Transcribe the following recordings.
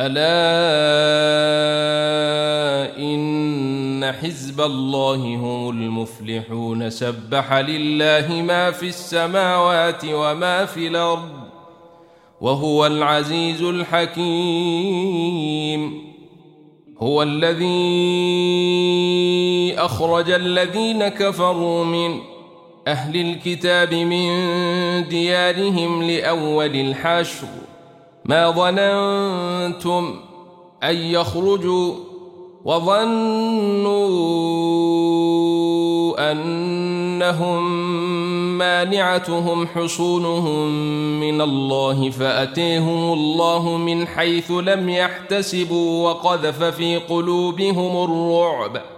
ألا إن حزب الله هم المفلحون سبح لله ما في السماوات وما في الأرض وهو العزيز الحكيم. هو الذي أخرج الذين كفروا من أهل الكتاب من ديارهم لأول الحشر. ما ظننتم أن يخرجوا وظنوا أنهم مانعتهم حصونهم من الله فأتيهم الله من حيث لم يحتسبوا وقذف في قلوبهم الرعب.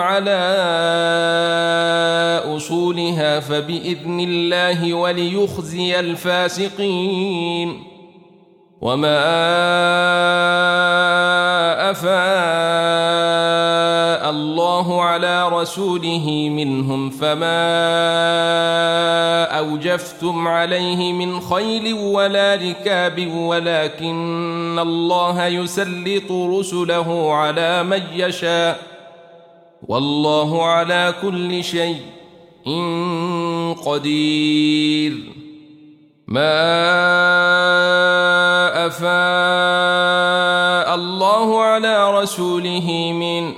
على أصولها فبإذن الله وليخزي الفاسقين. وما أفاء الله على رسوله منهم فما أوجفتم عليه من خيل ولا ركاب ولكن الله يسلط رسله على من يشاء. والله على كل شيء قدير. ما أفاء الله على رسوله من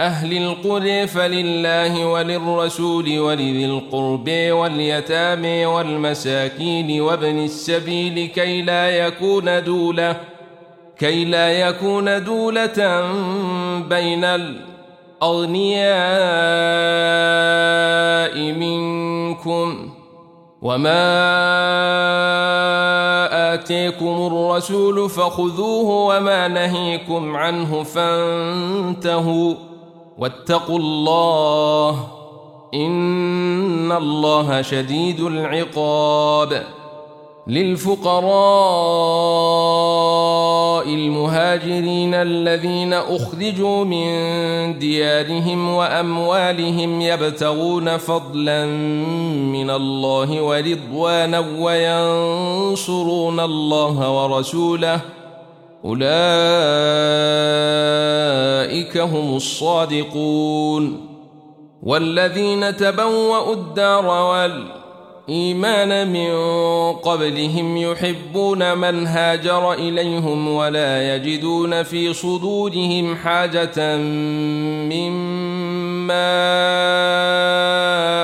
أهل القرى فلله وللرسول ولذي القرب واليتامى والمساكين وابن السبيل كي لا يكون دولة كي لا يكون دولة بين الأغنياء منكم وما آتيكم الرسول فخذوه وما نهيكم عنه فانتهوا واتقوا الله إن الله شديد العقاب للفقراء الذين أخرجوا من ديارهم وأموالهم يبتغون فضلا من الله ورضوانا وينصرون الله ورسوله. أولئك هم الصادقون. والذين تبوأوا الدار والأرض إيمان من قبلهم يحبون من هاجر إليهم ولا يجدون في صدورهم حاجة مما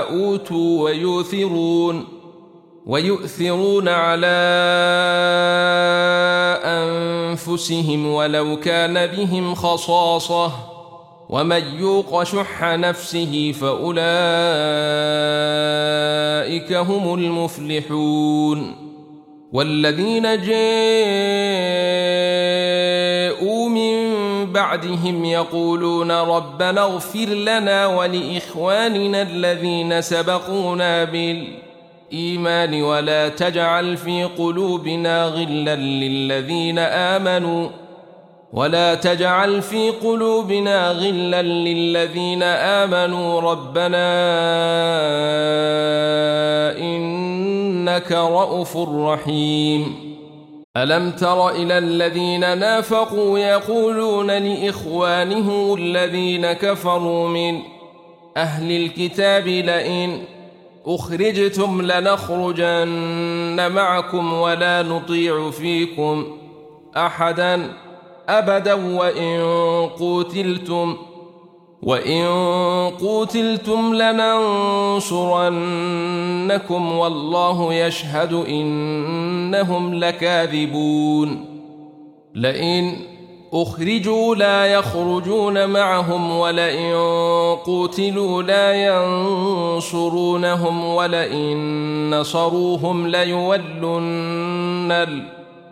أوتوا ويؤثرون ويؤثرون على أنفسهم ولو كان بهم خصاصة ومن يوق شح نفسه فأولئك هم المفلحون والذين جاءوا من بعدهم يقولون ربنا اغفر لنا ولإخواننا الذين سبقونا بالإيمان ولا تجعل في قلوبنا غلا للذين آمنوا ولا تجعل في قلوبنا غلا للذين آمنوا ربنا إنك رؤوف رحيم. ألم تر إلى الذين نافقوا يقولون لإخوانهم الذين كفروا من أهل الكتاب لئن أخرجتم لنخرجن معكم ولا نطيع فيكم أحداً أبدا وإن قتلتم وإن قوتلتم لننصرنكم والله يشهد إنهم لكاذبون. لئن أخرجوا لا يخرجون معهم ولئن قوتلوا لا ينصرونهم ولئن نصروهم ليولن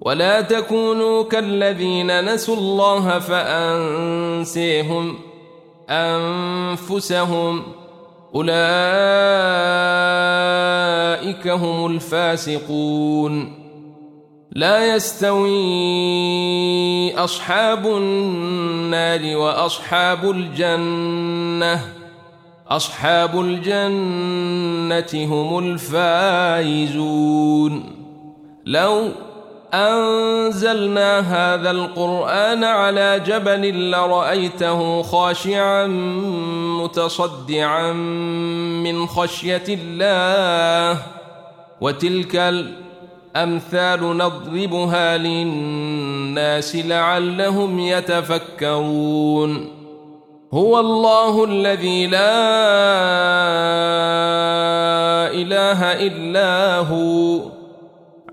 ولا تكونوا كالذين نسوا الله فأنسيهم أنفسهم أولئك هم الفاسقون. لا يستوي أصحاب النار وأصحاب الجنة. أصحاب الجنة هم الفائزون. لو أنزلنا هذا القرآن على جبل لرأيته خاشعا متصدعا من خشية الله وتلك الأمثال نضربها للناس لعلهم يتفكرون. هو الله الذي لا إله إلا هو.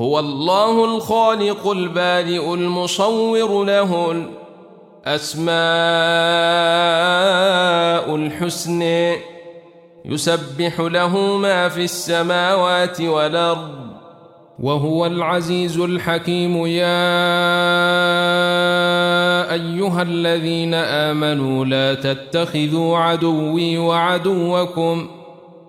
هو الله الخالق البارئ المصور له الأسماء الحسن. يسبح له ما في السماوات والأرض وهو العزيز الحكيم. يا أيها الذين آمنوا لا تتخذوا عدوي وعدوكم ۖ